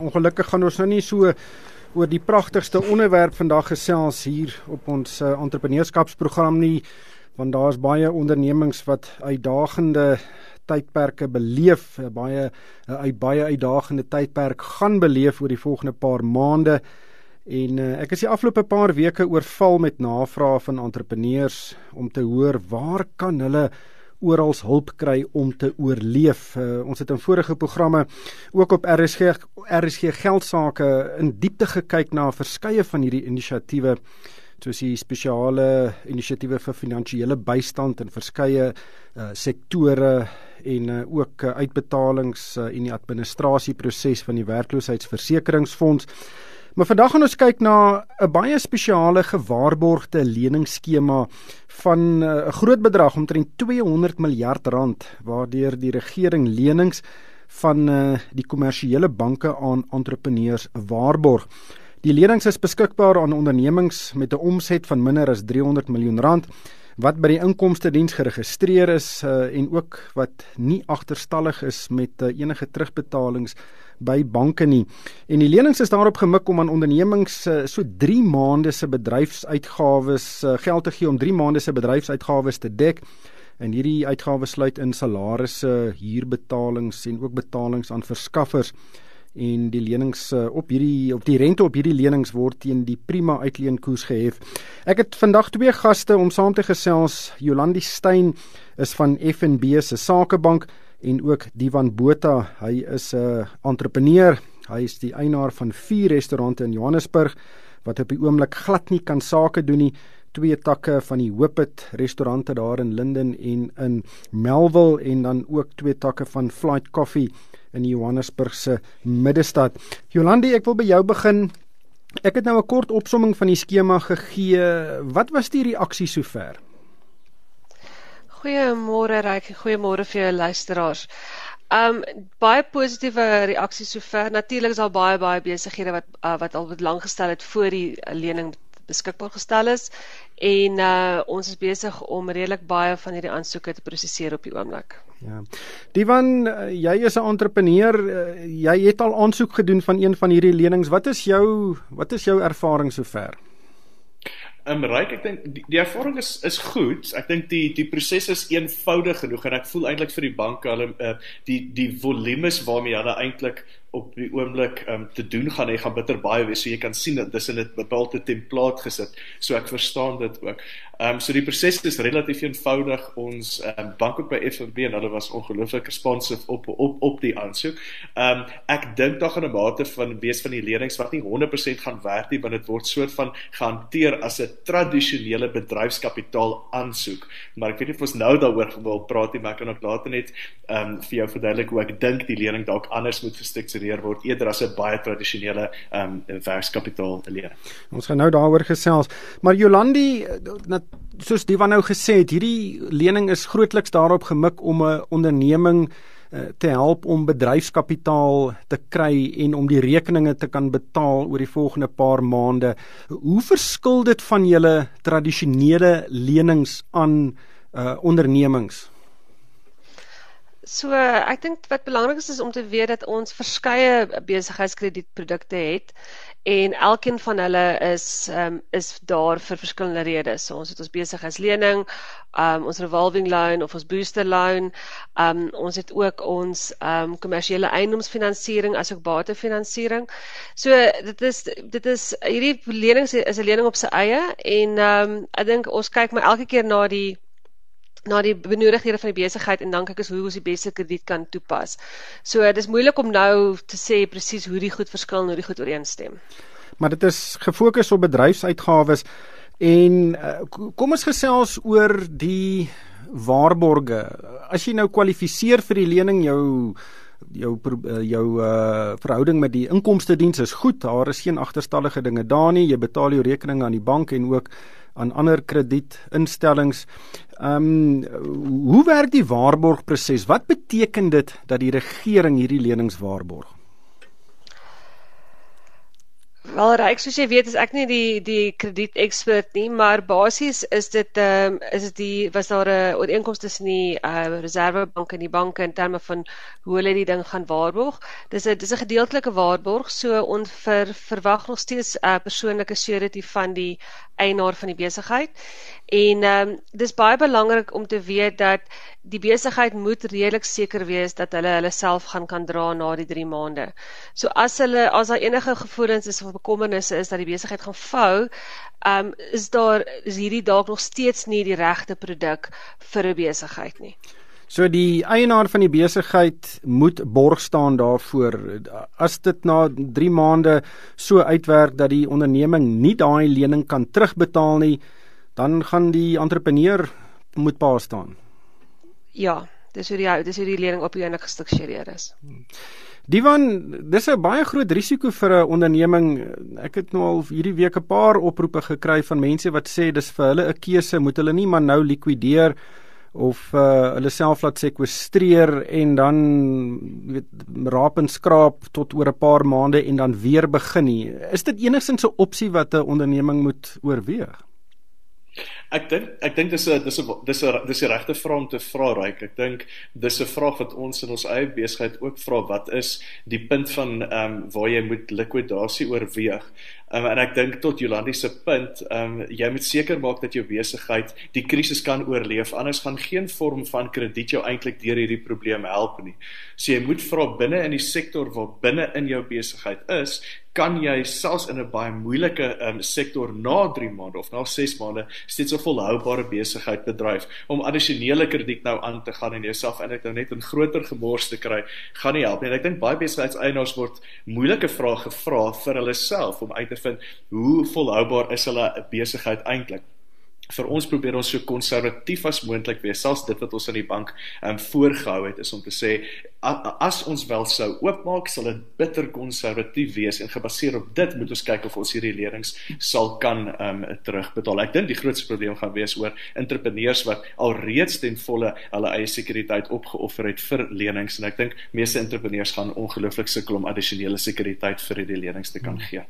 Ongelukkig gaan ons nou nie so oor die pragtigste onderwerp vandag gesels hier op ons uh, entrepreneurskapsprogram nie want daar's baie ondernemings wat uitdagende tydperke beleef, uh, baie uh, uit baie uitdagende tydperk gaan beleef oor die volgende paar maande. En uh, ek is die afgelope paar weke oorval met navrae van entrepreneurs om te hoor waar kan hulle oral hulp kry om te oorleef. Uh, ons het in vorige programme ook op RSG RSG geldsaake in diepte gekyk na verskeie van hierdie inisiatiewe soos die spesiale inisiatiewe vir finansiële bystand in verskeie uh, sektore en uh, ook uh, uitbetalings uh, en die administrasieproses van die werkloosheidsversekeringsfonds. Maar vandag gaan ons kyk na 'n baie spesiale gewaarborgde leningsskema van eh, 'n uh, groot bedrag omtrent 200 miljard rand waardeur die regering lenings van uh, die kommersiële banke aan entrepreneurs waarborg. Die lenings is beskikbaar aan ondernemings met 'n omset van minder as 300 miljoen rand wat by die inkomste diens geregistreer is uh, en ook wat nie agterstallig is met uh, enige terugbetalings by banke nie. En die lenings is daarop gemik om aan ondernemings uh, so 3 maande se bedryfsuitgawes uh, geld te gee om 3 maande se bedryfsuitgawes te dek. En hierdie uitgawes sluit in salarisse, huurbetalings en ook betalings aan verskaffers en die lenings uh, op hierdie op die rente op hierdie lenings word teen die prima uitleenkoers gehef. Ek het vandag twee gaste om saam te gesels. Jolandi Steyn is van FNB se Sakebank en ook Divan Botha. Hy is 'n entrepreneur. Hy is die eienaar van 4 restaurante in Johannesburg wat op die oomblik glad nie kan sake doen nie. Twee takke van die Hopet restaurante daar in Linden en in Melville en dan ook twee takke van Flight Coffee in Johannesburg se middestad. Jolandi, ek wil by jou begin. Ek het nou 'n kort opsomming van die skema gegee. Wat was die reaksie sover? Goeiemôre Ryk, goeiemôre vir jou luisteraars. Um baie positiewe reaksies sover. Natuurlik is daar baie baie besighede wat uh, wat al wat lank gestel het voor die lening beskikbaar gestel is en uh ons is besig om redelik baie van hierdie aansoeke te prosesseer op die oomblik. Ja. Divan, uh, jy is 'n entrepreneur. Jy het al aansoek gedoen van een van hierdie lenings. Wat is jou wat is jou ervaring sover? Um Ryk, ek dink die, die ervaring is is goed. Ek dink die die proses is eenvoudig genoeg en ek voel eintlik vir die banke hulle uh, die die volumes waarmee hulle eintlik op die oomblik um, te doen gaan hy gaan bitter baie wees so jy kan sien dat dis in 'n bepaalde template gesit so ek verstaan dit ook. Ehm um, so die proses is relatief eenvoudig. Ons ehm um, bank ook by FNB en hulle was ongelooflik responsive op op op die aansoek. Ehm um, ek dink daar gaan 'n mate van wees van die lenings wat nie 100% gaan werk nie want dit word soort van gehanteer as 'n tradisionele bedryfskapitaal aansoek. Maar ek weet nie of ons nou daaroor wil praat nie, maar ek kan ook later net ehm um, vir jou verduidelik hoe ek dink die lening dalk anders moet gestruktureer gekonsidereer word eerder as 'n baie tradisionele ehm um, werkskapitaal lening. Ons gaan nou daaroor gesels. Maar Jolandi soos die wat nou gesê het, hierdie lening is grootliks daarop gemik om 'n onderneming eh, te help om bedryfskapitaal te kry en om die rekeninge te kan betaal oor die volgende paar maande. Hoe verskil dit van julle tradisionele lenings aan uh ondernemings? So ek dink wat belangrik is is om te weet dat ons verskeie besigheidskredietprodukte het en elkeen van hulle is um, is daar vir verskillende redes. So ons het ons besigheidslening, um, ons revolving loan of ons booster loan. Um, ons het ook ons um, kommersiële eiendomsfinansiering asook batefinansiering. So dit is dit is hierdie lening is 'n lening op sy eie en um, ek dink ons kyk maar elke keer na die na die benodigdhede van die besigheid en dan kyk ons hoe ons die beste krediet kan toepas. So dit is moeilik om nou te sê presies hoe die goed verskil en hoe die goed ooreenstem. Maar dit is gefokus op bedryfsuitgawes en uh, kom ons gesels oor die waarborge. As jy nou kwalifiseer vir die lening jou jou eh, jou uh verhouding met die inkomste diens is goed. Daar is geen agterstallige dinge daar nie. Jy betaal jou rekeninge aan die bank en ook aan ander kredietinstellings. Ehm um, hoe werk die waarborgproses? Wat beteken dit dat die regering hierdie lenings waarborg? Wel reg soos jy weet is ek nie die die krediet ekspert nie, maar basies is dit ehm um, is dit die was daar 'n ooreenkoms tussen die uh, Reservebank en die banke in terme van hoe hulle die ding gaan waarborg. Dis 'n dis 'n gedeeltelike waarborg, so ons ver, verwag nog steeds 'n uh, persoonlike surety van die eienaar van die besigheid. En ehm um, dis baie belangrik om te weet dat die besigheid moet redelik seker wees dat hulle hulle self gaan kan dra na die 3 maande. So as hulle as daar enige gevoelens is of bekommernisse is dat die besigheid gaan vou, ehm um, is daar is hierdie dalk nog steeds nie die regte produk vir 'n besigheid nie. So die eienaar van die besigheid moet borg staan daarvoor as dit na 3 maande so uitwerk dat die onderneming nie daai lening kan terugbetaal nie, dan gaan die entrepreneur moet pa staan. Ja, dis hoe die dis hoe die lening op die einde gestruktureer is. Divan, dis 'n baie groot risiko vir 'n onderneming. Ek het nou al hierdie week 'n paar oproepe gekry van mense wat sê dis vir hulle 'n keuse, moet hulle nie maar nou likwideer of uh, hulle self laat sekwestreer en dan weet raap en skraap tot oor 'n paar maande en dan weer begin nie. Is dit enigstens 'n opsie wat 'n onderneming moet oorweeg? Ek dink ek dink dis 'n dis 'n dis 'n dis die regte vraag om te vra ryk. Ek dink dis 'n vraag wat ons in ons eie besigheid ook vra wat is die punt van ehm um, waar jy moet likwidasie oorweeg. Um, en ek dink tot Jolandi se punt, um, jy moet seker maak dat jou besigheid die krisis kan oorleef. Anders gaan geen vorm van krediet jou eintlik deur hierdie probleem help nie. So jy moet vra binne in die sektor waar binne in jou besigheid is, kan jy selfs in 'n baie moeilike um, sektor na 3 maande of na 6 maande steeds 'n volhoubare besigheid bedryf om addisionele krediet nou aan te gaan en jouself eintlik nou net in groter gemors te kry, gaan nie help nie. En ek dink baie besigheidseienaars word moeilike vrae gevra vir hulle self om uit te vind hoe volhoubaar is hulle besigheid eintlik vir ons probeer ons so konservatief as moontlik wees selfs dit wat ons aan die bank ehm um, voorgehou het is om te sê as ons wel sou oopmaak sal dit bitter konservatief wees en gebaseer op dit moet ons kyk of ons hierdie lenings sal kan ehm um, terugbetaal. Ek dink die grootste probleem gaan wees oor entrepreneurs wat alreeds ten volle hulle eie sekuriteit opgeoffer het vir lenings en ek dink meeste entrepreneurs gaan ongelooflik sukkel om addisionele sekuriteit vir hierdie lenings te kan gee.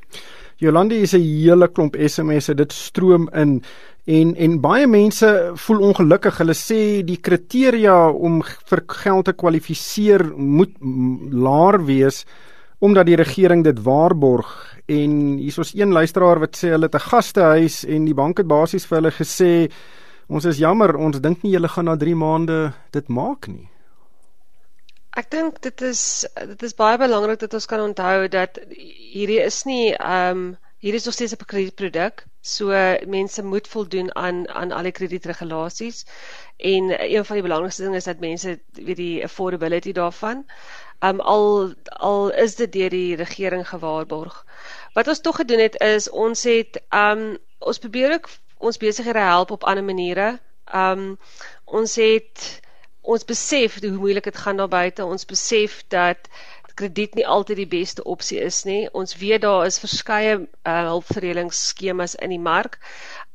Jolandi is 'n hele klomp SMS'e, dit stroom in en en baie mense voel ongelukkig. Hulle sê die kriteria om vir geld te kwalifiseer moet laer wees omdat die regering dit waarborg. En hier's ons een luisteraar wat sê hulle het 'n gastehuis en die bank het basies vir hulle gesê ons is jammer, ons dink nie julle gaan na 3 maande dit maak nie. Ek dink dit is dit is baie belangrik dat ons kan onthou dat hierdie is nie ehm um, hierdie is nog steeds 'n kredietproduk. So mense moet voldoen aan aan al die kredietregulasies. En een van die belangrikste dinge is dat mense weet die affordability daarvan. Um, al al is dit deur die regering gewaarborg. Wat ons tog gedoen het is ons het um, ons probeer ook ons besighede help op ander maniere. Um, ons het ons besef hoe moeilik dit gaan daar buite. Ons besef dat krediet nie altyd die beste opsie is nie. Ons weet daar is verskeie uh, hulpverleningsskemas in die mark.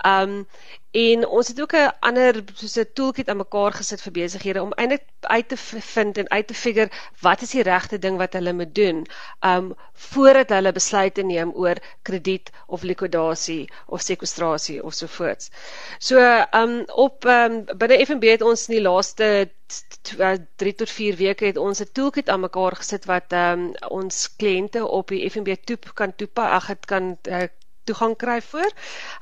Um en ons het ook 'n ander soos 'n toolkit aan mekaar gesit vir besighede om eintlik uit te vind en uit te figure wat is die regte ding wat hulle moet doen um voordat hulle besluite neem oor krediet of likwidasie of sekwestrasie of so voorts. So um op um binne FNB het ons in die laaste 3 tot 4 weke het ons 'n toolkit aan mekaar gesit wat um ons kliënte op die FNB toep kan toepas, ag dit kan uh, toegang kry voor.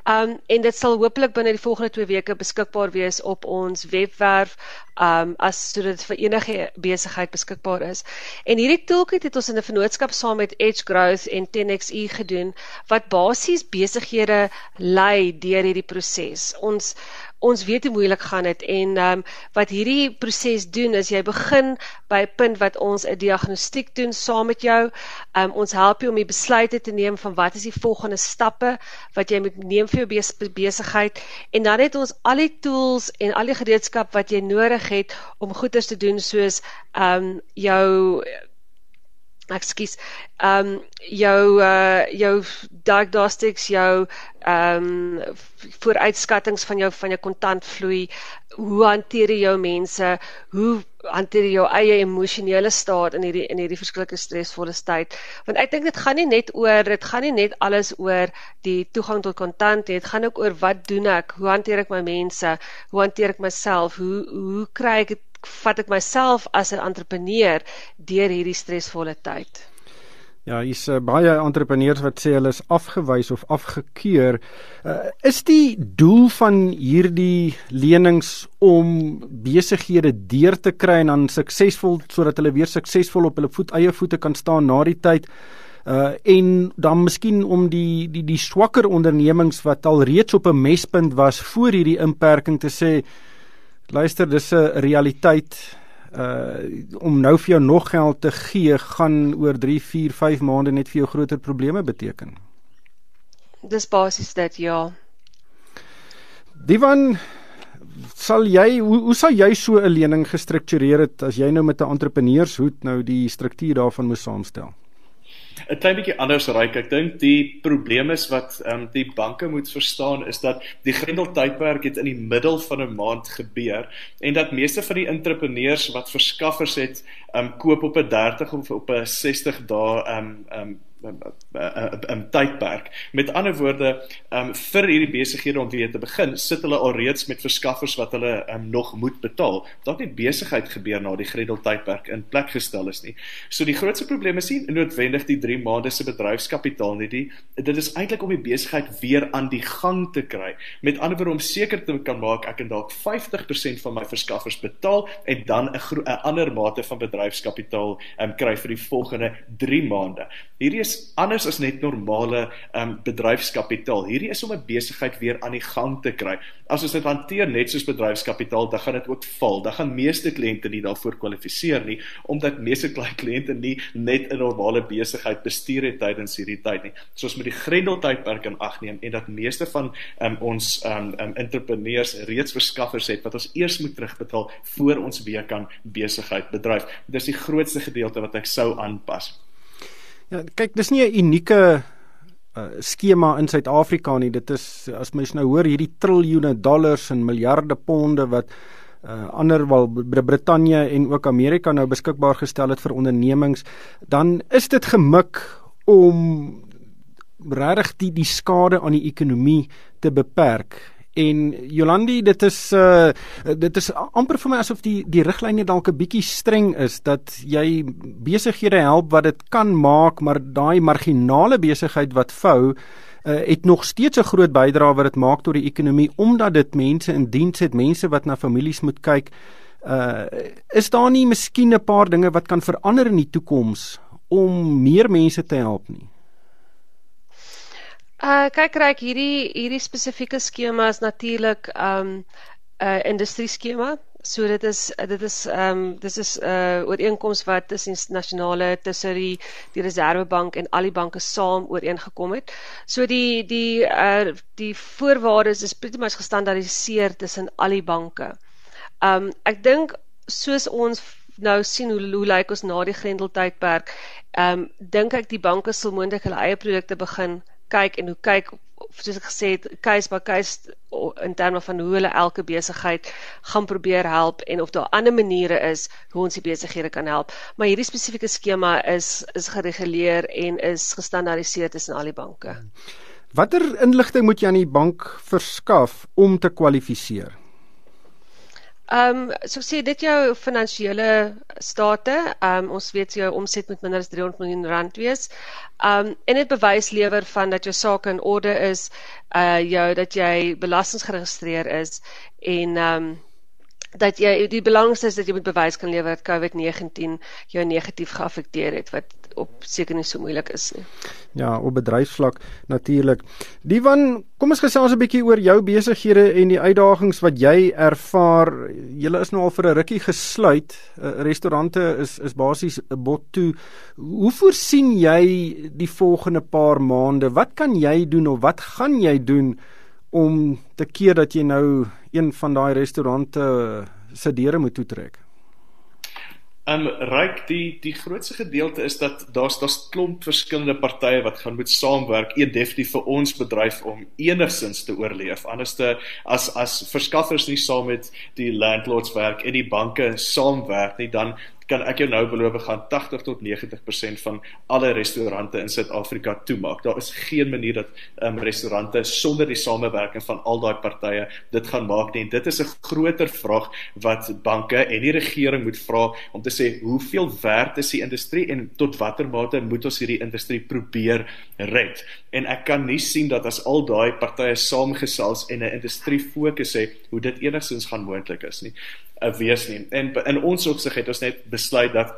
Um en dit sal hopelik binne die volgende 2 weke beskikbaar wees op ons webwerf um as sodat vir enige besigheid beskikbaar is. En hierdie toolkit het ons in 'n vennootskap saam met Edge Growth en 10XE gedoen wat basies besighede lei deur hierdie proses. Ons ons weet hoe moeilik gaan dit en ehm um, wat hierdie proses doen is jy begin by 'n punt wat ons 'n diagnostiek doen saam met jou. Ehm um, ons help jou om die besluite te neem van wat is die volgende stappe wat jy moet neem vir jou besigheid en dan het ons al die tools en al die gereedskap wat jy nodig het om goeders te doen soos ehm um, jou ekskuus. Ehm um, jou uh jou diagnostics jou ehm um, vooruitskattings van jou van jou kontantvloei hoe hanteer jy jou mense? Hoe hanteer jy jou eie emosionele staat in hierdie in hierdie verskillike stresvolle tyd? Want ek dink dit gaan nie net oor dit gaan nie net alles oor die toegang tot kontant nie. Dit gaan ook oor wat doen ek? Hoe hanteer ek my mense? Hoe hanteer ek myself? Hoe hoe kry ek vat ek myself as 'n entrepreneur deur hierdie stresvolle tyd. Ja, hier's uh, baie entrepreneurs wat sê hulle is afgewys of afgekeur. Uh, is die doel van hierdie lenings om besighede deur te kry en dan suksesvol sodat hulle weer suksesvol op hulle voet eie voete kan staan na die tyd? Uh en dan miskien om die die die swakker ondernemings wat al reeds op 'n mespunt was voor hierdie inperking te sê Luister, dis 'n realiteit uh om nou vir jou nog geld te gee gaan oor 3, 4, 5 maande net vir jou groter probleme beteken. Dis basies dit, ja. Divan sal jy hoe, hoe sal jy so 'n lening gestruktureer het as jy nou met 'n entrepreneurshoed nou die struktuur daarvan moet saamstel? 'n klein bietjie anders ryk. Ek dink die probleem is wat ehm um, die banke moet verstaan is dat die Grendel tydperk het in die middel van 'n maand gebeur en dat meeste van die entrepreneurs wat verskaffers het, ehm um, koop op 'n 30 of op 'n 60 dae ehm um, ehm um, 'n tydperk. Met ander woorde, um vir hierdie besighede om weer te begin, sit hulle alreeds met verskaffers wat hulle um nog moet betaal. Daar het besigheid gebeur na die Gredel tydperk in plek gestel is nie. So die grootste probleem is nie noodwendig die 3 maande se bedryfskapitaal nie. Die, dit is eintlik om die besigheid weer aan die gang te kry. Met ander woorde om seker te kan maak ek en dalk 50% van my verskaffers betaal en dan 'n 'n ander mate van bedryfskapitaal um kry vir die volgende 3 maande. Hierdie is anders as net normale um bedryfskapitaal. Hierdie is om 'n besigheid weer aan die gang te kry. As ons dit hanteer net soos bedryfskapitaal, dan gaan dit ook val. Dan gaan meeste kliënte nie daarvoor kwalifiseer nie omdat meeste klein kliënte nie net 'n normale besigheid bestuur het tydens hierdie tyd nie. So ons moet die Grendel tydperk in ag neem en dat meeste van um ons um, um entrepreneurs reeds verskaffers het wat ons eers moet terugbetaal voor ons weer kan besigheid bedryf. Dis die grootste gedeelte wat ek sou aanpas. Ja, kyk, dis nie 'n unieke uh, skema in Suid-Afrika nie. Dit is as mens nou hoor hierdie triljoene dollars en miljarde ponde wat uh, ander wel Brittanje en ook Amerika nou beskikbaar gestel het vir ondernemings, dan is dit gemik om regtig die die skade aan die ekonomie te beperk En Jolandi, dit is uh dit is amper vir my asof die die riglyne dalk 'n bietjie streng is dat jy besighede help wat dit kan maak, maar daai marginale besigheid wat vou uh het nog steeds 'n groot bydrae wat dit maak tot die ekonomie omdat dit mense in diens het, mense wat na families moet kyk. Uh is daar nie miskien 'n paar dinge wat kan verander in die toekoms om meer mense te help nie? Uh kyk reik hierdie hierdie spesifieke skema is natuurlik um 'n uh, industrie skema. So dit is dit is um dis is 'n uh, ooreenkoms wat tussen nasionale tussen die die Reserwebank en al die banke saam ooreengekom het. So die die uh die voorwaardes is pretty much gestandaardiseer tussen al die banke. Um ek dink soos ons nou sien hoe hoe lyk ons na die Grendeltydperk, um dink ek die banke sal moontlik hulle eie produkte begin kyk en hoe kyk soos ek gesê het case by case in terme van hoe hulle elke besigheid gaan probeer help en of daar ander maniere is hoe ons die besighede kan help. Maar hierdie spesifieke skema is is gereguleer en is gestandaardiseer tussen al die banke. Watter inligting moet jy aan die bank verskaf om te kwalifiseer Ehm um, so sê dit jou finansiële state. Ehm um, ons weet jou omset moet minder as 300 miljoen rand wees. Ehm um, en dit bewys lewer van dat jou saak in orde is, uh jou dat jy belastinggeregistreer is en ehm um, dat jy die belangrikste is dat jy moet bewys kan lewer dat COVID-19 jou negatief geaffekteer het wat op seker nie so moeilik is nie. Ja, op bedryfsvlak natuurlik. Divan, kom ons gesels 'n bietjie oor jou besighede en die uitdagings wat jy ervaar. Julle is nou al vir 'n rukkie gesluit. Uh, restaurante is is basies 'n bot toe. Hoe voorsien jy die volgende paar maande? Wat kan jy doen of wat gaan jy doen om te keer dat jy nou een van daai restaurante se deure moet toetrek? Um ryk die die grootste gedeelte is dat daar's daar's klomp verskillende partye wat gaan moet saamwerk, een definitief vir ons bedryf om enigsins te oorleef. Anderste as as verskaffers nie saam met die landlords werk en die banke saamwerk nie, dan kan ek jou nou beloof gaan 80 tot 90% van alle restaurante in Suid-Afrika toemaak. Daar is geen manier dat um, restaurante sonder die samewerking van al daai partye dit gaan maak nie. En dit is 'n groter vraag wat banke en die regering moet vra om te sê hoeveel werd is die industrie en tot watter mate moet ons hierdie industrie probeer red? En ek kan nie sien dat as al daai partye saamgesels en 'n industrie fokus hê hoe dit enigstens gaan moontlik is nie. 'n wees nie. En in ons opsig het ons net besluit dat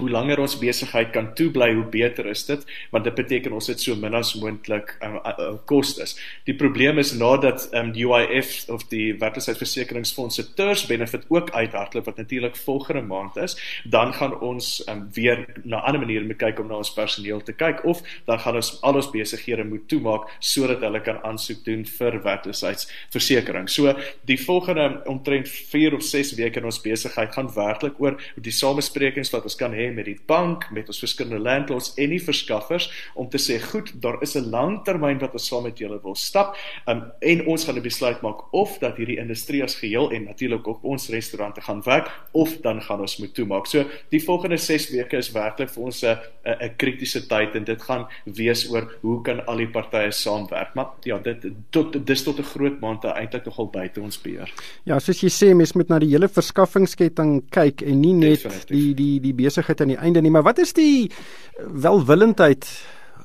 hoe langer ons besigheid kan toebly, hoe beter is dit, want dit beteken ons het so min as moontlik um, uh, uh, kostes. Die probleem is nadat um, UIF of die werkloosheidversekeringsfonds se TERS benefit ook uithardloop wat natuurlik volgende maand is, dan gaan ons um, weer na ander maniere moet kyk om na ons personeel te kyk of dan gaan ons al ons besighede moet toemaak sodat hulle kan aansoek doen vir werkloosheidsversekering. So die volgende omtrent 4 of 6 weke in ons besigheid gaan werklik oor die samesprekings wat ons kan hê met die bank, met ons verskillende landlords en die verskaffers om te sê goed, daar is 'n langtermyn wat ons saam met julle wil stap. Um, en ons gaan 'n besluit maak of dat hierdie industrie as geheel en natuurlik ook ons restaurante gaan werk of dan gaan ons moet toemaak. So die volgende 6 weke is werklik vir ons 'n 'n kritiese tyd en dit gaan wees oor hoe kan al die partye saamwerk. Maar ja, dit tot dis tot 'n groot mate eintlik nogal buite ons beheer. Ja, soos jy sê, mens moet na die hele verskaffingsketting kyk en nie net Definitief. die die die besigheid besigheid aan die einde nie, maar wat is die welwillendheid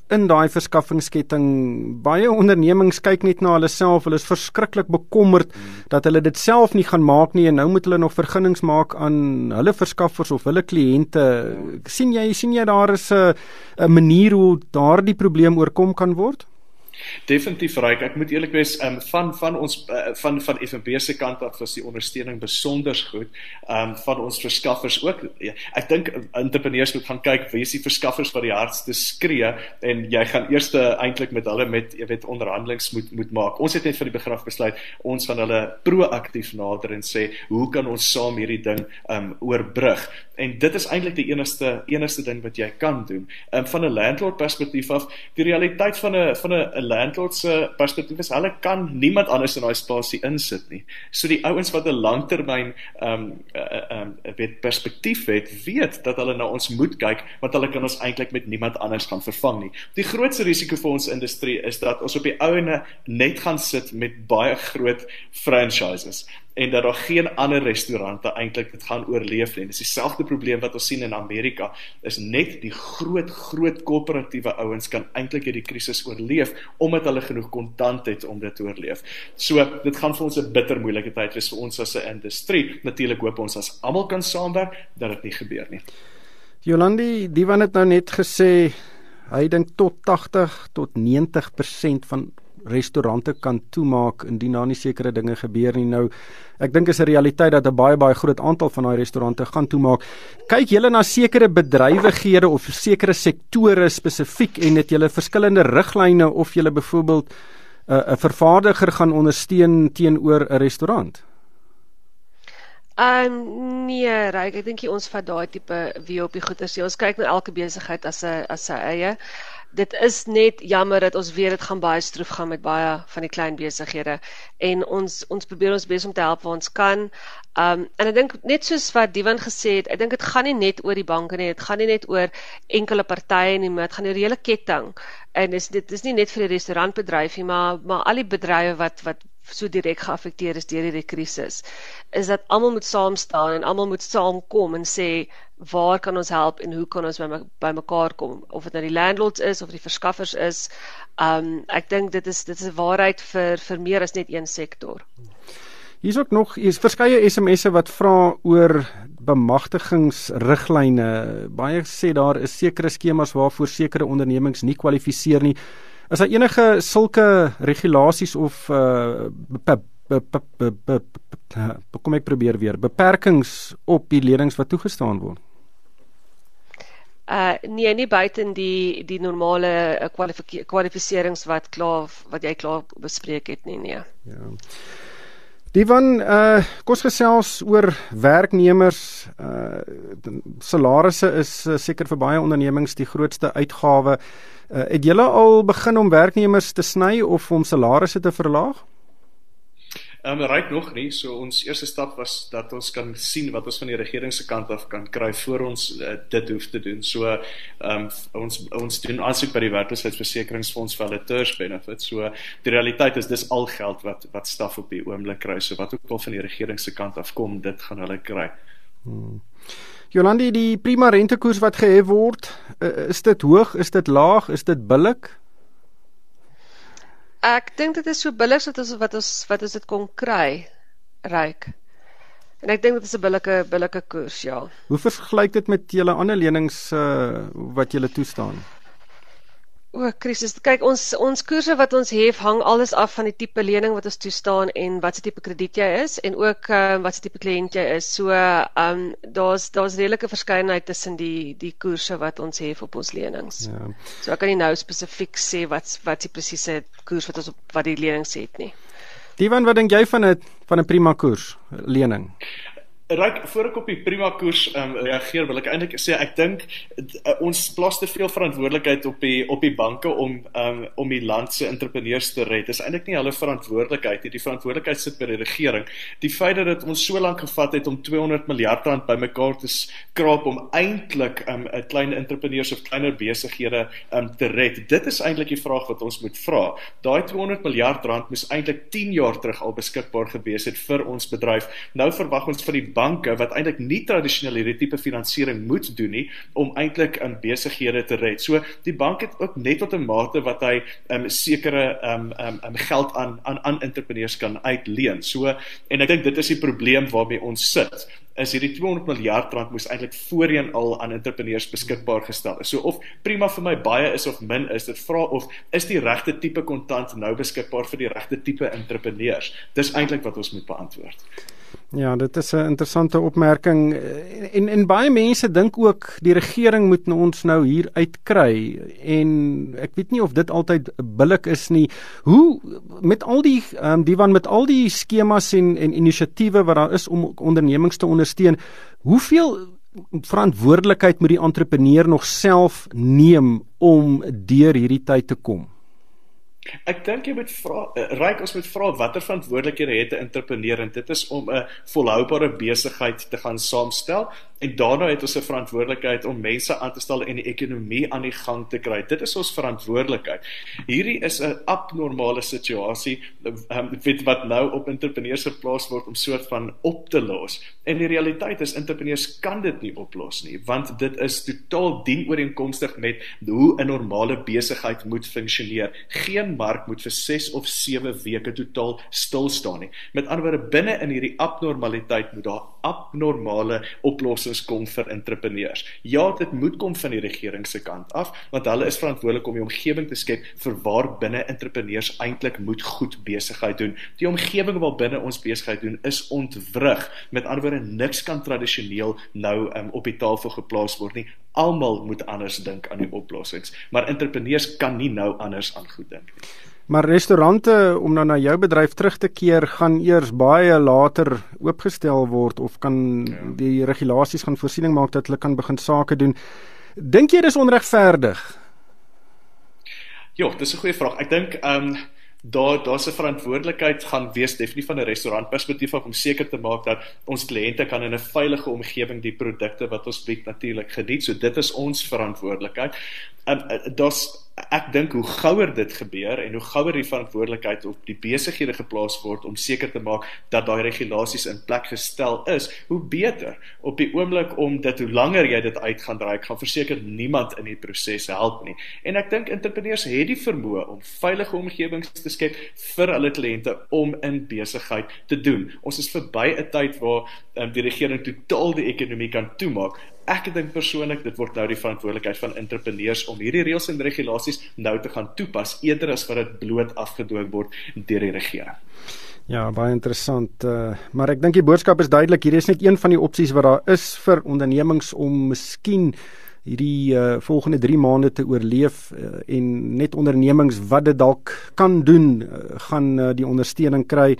in daai verskaffingsketting? Baie ondernemings kyk net na hulle self, hulle is verskriklik bekommerd hmm. dat hulle dit self nie gaan maak nie en nou moet hulle nog vergunnings maak aan hulle verskaffers of hulle kliënte. sien jy sien jy daar is 'n 'n manier hoe daardie probleem oorkom kan word? Definitief ryk. Ek moet eerlik wees, um, van van ons uh, van van FNB se kant af was die ondersteuning besonder goed. Um van ons verskaffers ook. Ja, ek dink entrepreneurs moet gaan kyk wie is die verskaffers wat die hardste skree en jy gaan eers eintlik met hulle met jy weet onderhandelings moet moet maak. Ons het net vir die begraf besluit ons gaan hulle proaktief nader en sê hoe kan ons saam hierdie ding um oorbrug? En dit is eintlik die enigste enigste ding wat jy kan doen. Um van 'n landlord perspektief af, die realiteit van 'n van 'n landlord se perspektief is hulle kan niemand anders in daai spasie insit nie. So die ouens wat 'n langtermyn ehm um, ehm uh, um, weet perspektief het, weet dat hulle na ons moet kyk want hulle kan ons eintlik met niemand anders gaan vervang nie. Die grootste risiko vir ons industrie is dat ons op die ouene net gaan sit met baie groot franchises en dat daar geen ander restaurante eintlik dit gaan oorleef nie. Dis dieselfde probleem wat ons sien in Amerika. Is net die groot groot korporatiewe ouens kan eintlik hierdie krisis oorleef omdat hulle genoeg kontant het om dit te oorleef. So, dit gaan vir ons 'n bitter moeilike tyd wees vir ons as 'n industrie. Natuurlik hoop ons as almal kan saamwerk dat dit nie gebeur nie. Jolandi, die wat het nou net gesê hy dink tot 80 tot 90% van restaurante kan toemaak indien daar nie sekere dinge gebeur nie. Nou ek dink is 'n realiteit dat 'n baie baie groot aantal van daai restaurante gaan toemaak. Kyk julle na sekere bedrywighede of sekere sektore spesifiek en het julle verskillende riglyne of julle byvoorbeeld 'n uh, 'n vervaardiger gaan ondersteun teenoor 'n restaurant? Ehm um, nee, Ryk, ek dink ons vat daai tipe wie op die goeders. Ons kyk na elke besigheid as 'n as sy eie dit is net jammer dat ons weer dit gaan baie stroef gaan met baie van die klein besighede en ons ons probeer ons bes om te help waar ons kan. Um en ek dink net soos wat Diwan gesê het, ek dink dit gaan nie net oor die banke nie, dit gaan nie net oor enkele partye nie, maar dit gaan oor die hele ketting. En dis dit is nie net vir die restaurantbedryf nie, maar maar al die bedrywe wat wat so direk geaffekteer is deur hierdie krisis is dat almal moet saam staan en almal moet saamkom en sê waar kan ons help en hoe kan ons by, by mekaar kom? Of dit nou die landlords is of die verskaffers is um ek dink dit is dit is 'n waarheid vir vir meer as net een sektor. Hier's ook nog hier's verskeie SMS'e wat vra oor bemagtigingsriglyne. Baie sê daar is sekere skemas waarvoor sekere ondernemings nie kwalifiseer nie Is daar enige sulke regulasies of uh kom ek probeer weer beperkings op die lenings wat toegestaan word? Uh nee, nie buiten die die normale kwalifiserings wat klaar wat jy klaar bespreek het nie, nee. Ja. Die van uh kos gesels oor werknemers uh salarisse is uh, seker vir baie ondernemings die grootste uitgawe. Uh, het julle al begin om werknemers te sny of om salarisse te verlaag? Ehm um, ryk nog nie. So ons eerste stap was dat ons kan sien wat ons van die regering se kant af kan kry voor ons uh, dit hoef te doen. So ehm um, ons ons doen aansoek by die werkloosheidsversekeringsfonds vir hulle terms benefit. So die realiteit is dis al geld wat wat staf op die oomblik kry. So wat ook al van die regering se kant af kom, dit gaan hulle kry. Hmm. Jolandi, die prima rentekoers wat gehef word, uh, is dit hoog, is dit laag, is dit billik? Ek dink dit is so billik so as wat ons wat ons dit kon kry ryk. En ek dink dit is 'n billike billike koers, ja. Hoe vergelyk dit met julle ander lenings uh, wat julle toestaan? O, krisis. Kyk, ons ons koerse wat ons hef hang alles af van die tipe lening wat ons toestaan en wat se tipe krediet jy is en ook uh, wat se tipe kliënt jy is. So, ehm um, daar's daar's redelike verskeidenheid tussen die die koerse wat ons hef op ons lenings. Ja. So ek kan nie nou spesifiek sê wat wat die presiese koers wat ons op wat die lenings het nie. Divan, wat dink jy van 'n van 'n prima koers lening? Ryk voor ek op die prima koers um, reageer wil ek eintlik sê ek dink uh, ons plaas te veel verantwoordelikheid op die op die banke om um, om die land se entrepreneurs te red. Dis eintlik nie hulle verantwoordelikheid nie. Die verantwoordelikheid sit by die regering. Die feit dat dit ons so lank gevat het om 200 miljard rand bymekaar te skraap om eintlik 'n um, klein entrepreneurs of kleiner besighede um, te red. Dit is eintlik die vraag wat ons moet vra. Daai 200 miljard rand moes eintlik 10 jaar terug al beskikbaar gewees het vir ons bedryf. Nou verwag ons van die banke wat eintlik nie tradisioneel hierdie tipe finansiering moet doen nie om eintlik in besighede te red. So die bank het ook net tot 'n mate wat hy 'n um, sekere um, um, um, geld aan aan aan entrepreneurs kan uitleen. So en ek dink dit is die probleem waarmee ons sit is hierdie 200 miljard rand moes eintlik voorheen al aan entrepreneurs beskikbaar gestel is. So of prima vir my baie is of min is, dit vra of is die regte tipe kontant nou beskikbaar vir die regte tipe entrepreneurs. Dis eintlik wat ons moet beantwoord. Ja, dit is 'n interessante opmerking en en baie mense dink ook die regering moet ons nou hier uitkry en ek weet nie of dit altyd billik is nie. Hoe met al die um, die van met al die skemas en en inisiatiewe wat daar is om ondernemings te ondersteun, hoeveel verantwoordelikheid moet die entrepreneur nog self neem om deur hierdie tyd te kom? Ek dink jy moet vra uh, ryk ons moet vra watter verantwoordelikhede het 'n entrepreneur en dit is om 'n volhoubare besigheid te gaan saamstel En daarna het ons 'n verantwoordelikheid om mense aan te stel en die ekonomie aan die gang te kry. Dit is ons verantwoordelikheid. Hierdie is 'n abnormale situasie um, wat nou op entrepreneurs geplaas word om soort van op te los. En die realiteit is entrepreneurs kan dit nie oplos nie, want dit is totaal dienooreenkomstig met hoe 'n normale besigheid moet funksioneer. Geen mark moet vir 6 of 7 weke totaal stil staan nie. Met ander woorde, binne in hierdie abnormaliteit moet daar abnormale oplossings kom vir entrepreneurs. Ja, dit moet kom van die regering se kant af, want hulle is verantwoordelik om die omgewing te skep vir waar binne entrepreneurs eintlik moet goed besigheid doen. Die omgewing waar binne ons besigheid doen is ontwrig. Met ander woorde, niks kan tradisioneel nou um, op die tafel geplaas word nie. Almal moet anders dink aan die oplossings, maar entrepreneurs kan nie nou anders aan goed dink nie. Maar restaurante om nou na jou bedryf terug te keer gaan eers baie later oopgestel word of kan ja. die regulasies gaan voorsiening maak dat hulle kan begin sake doen. Dink jy dis onregverdig? Ja, dis 'n goeie vraag. Ek dink ehm um, daar daar's 'n verantwoordelikheid gaan wees definitief van 'n restaurantperspektief om seker te maak dat ons kliënte kan in 'n veilige omgewing die produkte wat ons bied natuurlik geniet. So dit is ons verantwoordelikheid. Um, daar's ek dink hoe gouer dit gebeur en hoe gouer die verantwoordelikheid op die besighede geplaas word om seker te maak dat daai regulasies in plek gestel is, hoe beter. Op die oomblik om dit hoe langer jy dit uit gaan draai, gaan verseker niemand in die proses help nie. En ek dink entrepreneurs het die vermoë om veilige omgewings te skep vir hulle kliënte om in besigheid te doen. Ons is verby 'n tyd waar um, die regering totaal die ekonomie kan toemaak ek dink persoonlik dit word nou die verantwoordelikheid van entrepreneurs om hierdie reëls en regulasies nou te gaan toepas eerder as wat dit bloot afgedwing word deur die regering. Ja, baie interessant. Uh, maar ek dink die boodskap is duidelik. Hier is net een van die opsies wat daar is vir ondernemings om miskien hierdie uh, volgende 3 maande te oorleef uh, en net ondernemings wat dit dalk kan doen, uh, gaan uh, die ondersteuning kry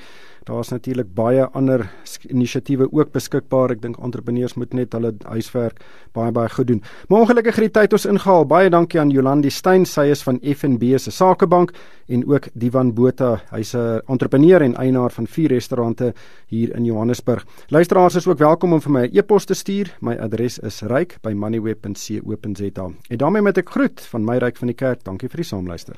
Daar's natuurlik baie ander inisiatiewe ook beskikbaar. Ek dink entrepreneurs moet net hulle huiswerk baie baie goed doen. Maar ongelukkig het die tyd ons ingehaal. Baie dankie aan Jolandi Steyn, sy is van FNB se Sakebank en ook Divan Botha, hy's 'n entrepreneur en eienaar van vier restaurante hier in Johannesburg. Luisteraars is ook welkom om vir my 'n e e-pos te stuur. My adres is ryk@moneyweb.co.za. En daarmee met ek groet van my ryk van die kerk. Dankie vir die saamluister.